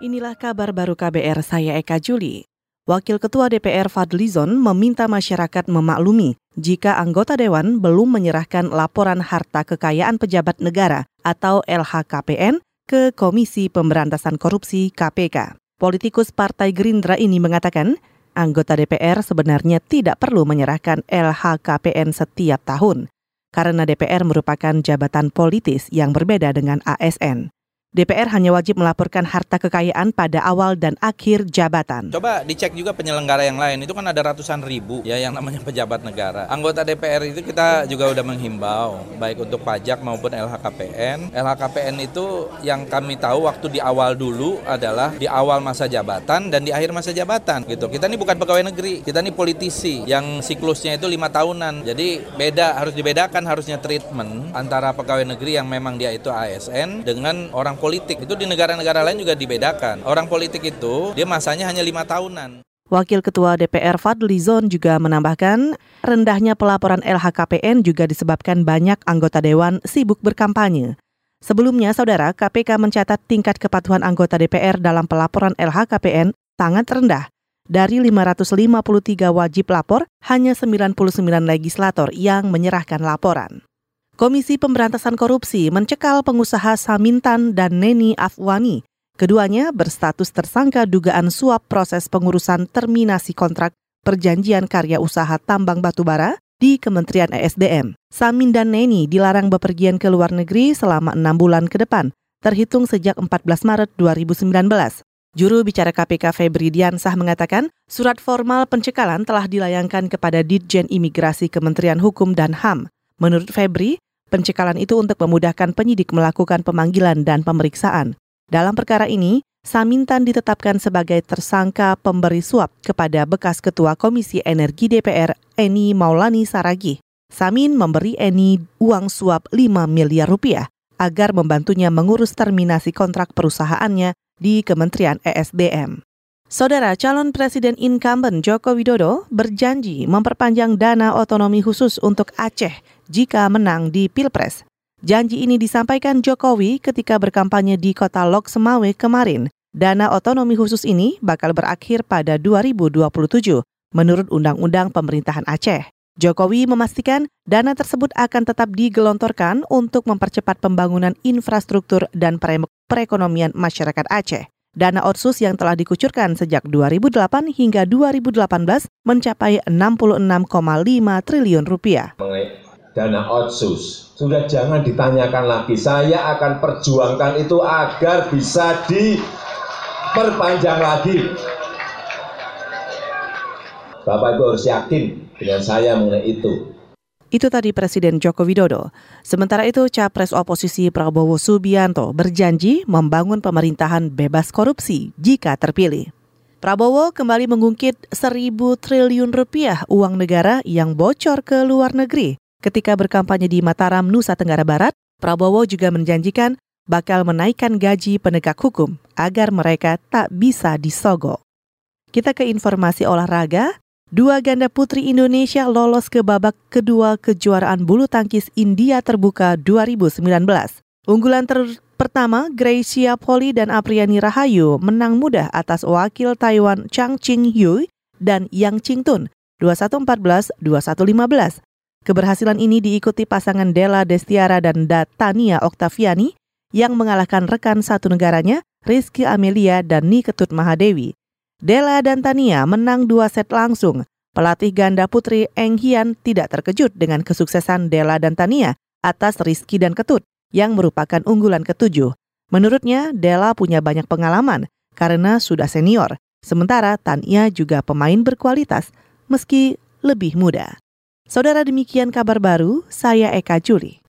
Inilah kabar baru KBR saya Eka Juli. Wakil Ketua DPR Fadlizon meminta masyarakat memaklumi jika anggota dewan belum menyerahkan laporan harta kekayaan pejabat negara atau LHKPN ke Komisi Pemberantasan Korupsi KPK. Politikus Partai Gerindra ini mengatakan, anggota DPR sebenarnya tidak perlu menyerahkan LHKPN setiap tahun karena DPR merupakan jabatan politis yang berbeda dengan ASN. DPR hanya wajib melaporkan harta kekayaan pada awal dan akhir jabatan. Coba dicek juga penyelenggara yang lain, itu kan ada ratusan ribu ya yang namanya pejabat negara. Anggota DPR itu kita juga udah menghimbau, baik untuk pajak maupun LHKPN. LHKPN itu yang kami tahu waktu di awal dulu adalah di awal masa jabatan dan di akhir masa jabatan gitu. Kita ini bukan pegawai negeri, kita ini politisi yang siklusnya itu lima tahunan. Jadi beda, harus dibedakan harusnya treatment antara pegawai negeri yang memang dia itu ASN dengan orang politik itu di negara-negara lain juga dibedakan. Orang politik itu dia masanya hanya lima tahunan. Wakil Ketua DPR Fadli Zon juga menambahkan, rendahnya pelaporan LHKPN juga disebabkan banyak anggota dewan sibuk berkampanye. Sebelumnya, saudara, KPK mencatat tingkat kepatuhan anggota DPR dalam pelaporan LHKPN sangat rendah. Dari 553 wajib lapor, hanya 99 legislator yang menyerahkan laporan. Komisi Pemberantasan Korupsi mencekal pengusaha Samintan dan Neni Afwani. Keduanya berstatus tersangka dugaan suap proses pengurusan terminasi kontrak perjanjian karya usaha tambang batubara di Kementerian ESDM. Samin dan Neni dilarang bepergian ke luar negeri selama enam bulan ke depan, terhitung sejak 14 Maret 2019. Juru bicara KPK Febri Diansah mengatakan, surat formal pencekalan telah dilayangkan kepada Ditjen Imigrasi Kementerian Hukum dan HAM. Menurut Febri, Pencekalan itu untuk memudahkan penyidik melakukan pemanggilan dan pemeriksaan. Dalam perkara ini, Samintan ditetapkan sebagai tersangka pemberi suap kepada bekas Ketua Komisi Energi DPR Eni Maulani Saragi. Samin memberi Eni uang suap 5 miliar rupiah agar membantunya mengurus terminasi kontrak perusahaannya di Kementerian ESDM. Saudara calon presiden incumbent Joko Widodo berjanji memperpanjang dana otonomi khusus untuk Aceh jika menang di Pilpres. Janji ini disampaikan Jokowi ketika berkampanye di kota Lok Semawe kemarin. Dana otonomi khusus ini bakal berakhir pada 2027 menurut Undang-Undang Pemerintahan Aceh. Jokowi memastikan dana tersebut akan tetap digelontorkan untuk mempercepat pembangunan infrastruktur dan perekonomian masyarakat Aceh. Dana otsus yang telah dikucurkan sejak 2008 hingga 2018 mencapai 66,5 triliun rupiah. Dana otsus sudah jangan ditanyakan lagi. Saya akan perjuangkan itu agar bisa diperpanjang lagi. Bapak Ibu harus yakin dengan saya mengenai itu. Itu tadi Presiden Joko Widodo. Sementara itu, Capres oposisi Prabowo Subianto berjanji membangun pemerintahan bebas korupsi jika terpilih. Prabowo kembali mengungkit seribu triliun rupiah uang negara yang bocor ke luar negeri. Ketika berkampanye di Mataram, Nusa Tenggara Barat, Prabowo juga menjanjikan bakal menaikkan gaji penegak hukum agar mereka tak bisa disogok. Kita ke informasi olahraga. Dua ganda putri Indonesia lolos ke babak kedua kejuaraan bulu tangkis India Terbuka 2019. Unggulan ter pertama, Gracia Poli dan Apriani Rahayu menang mudah atas wakil Taiwan Chang Ching Yu dan Yang Ching Tun 21-14, 21-15. Keberhasilan ini diikuti pasangan Della Destiara dan Datania Oktaviani yang mengalahkan rekan satu negaranya, Rizky Amelia dan Niketut Mahadewi. Della dan Tania menang dua set langsung. Pelatih ganda putri Eng Hian tidak terkejut dengan kesuksesan Della dan Tania atas Rizky dan Ketut yang merupakan unggulan ketujuh. Menurutnya, Della punya banyak pengalaman karena sudah senior, sementara Tania juga pemain berkualitas meski lebih muda. Saudara demikian kabar baru, saya Eka Juli.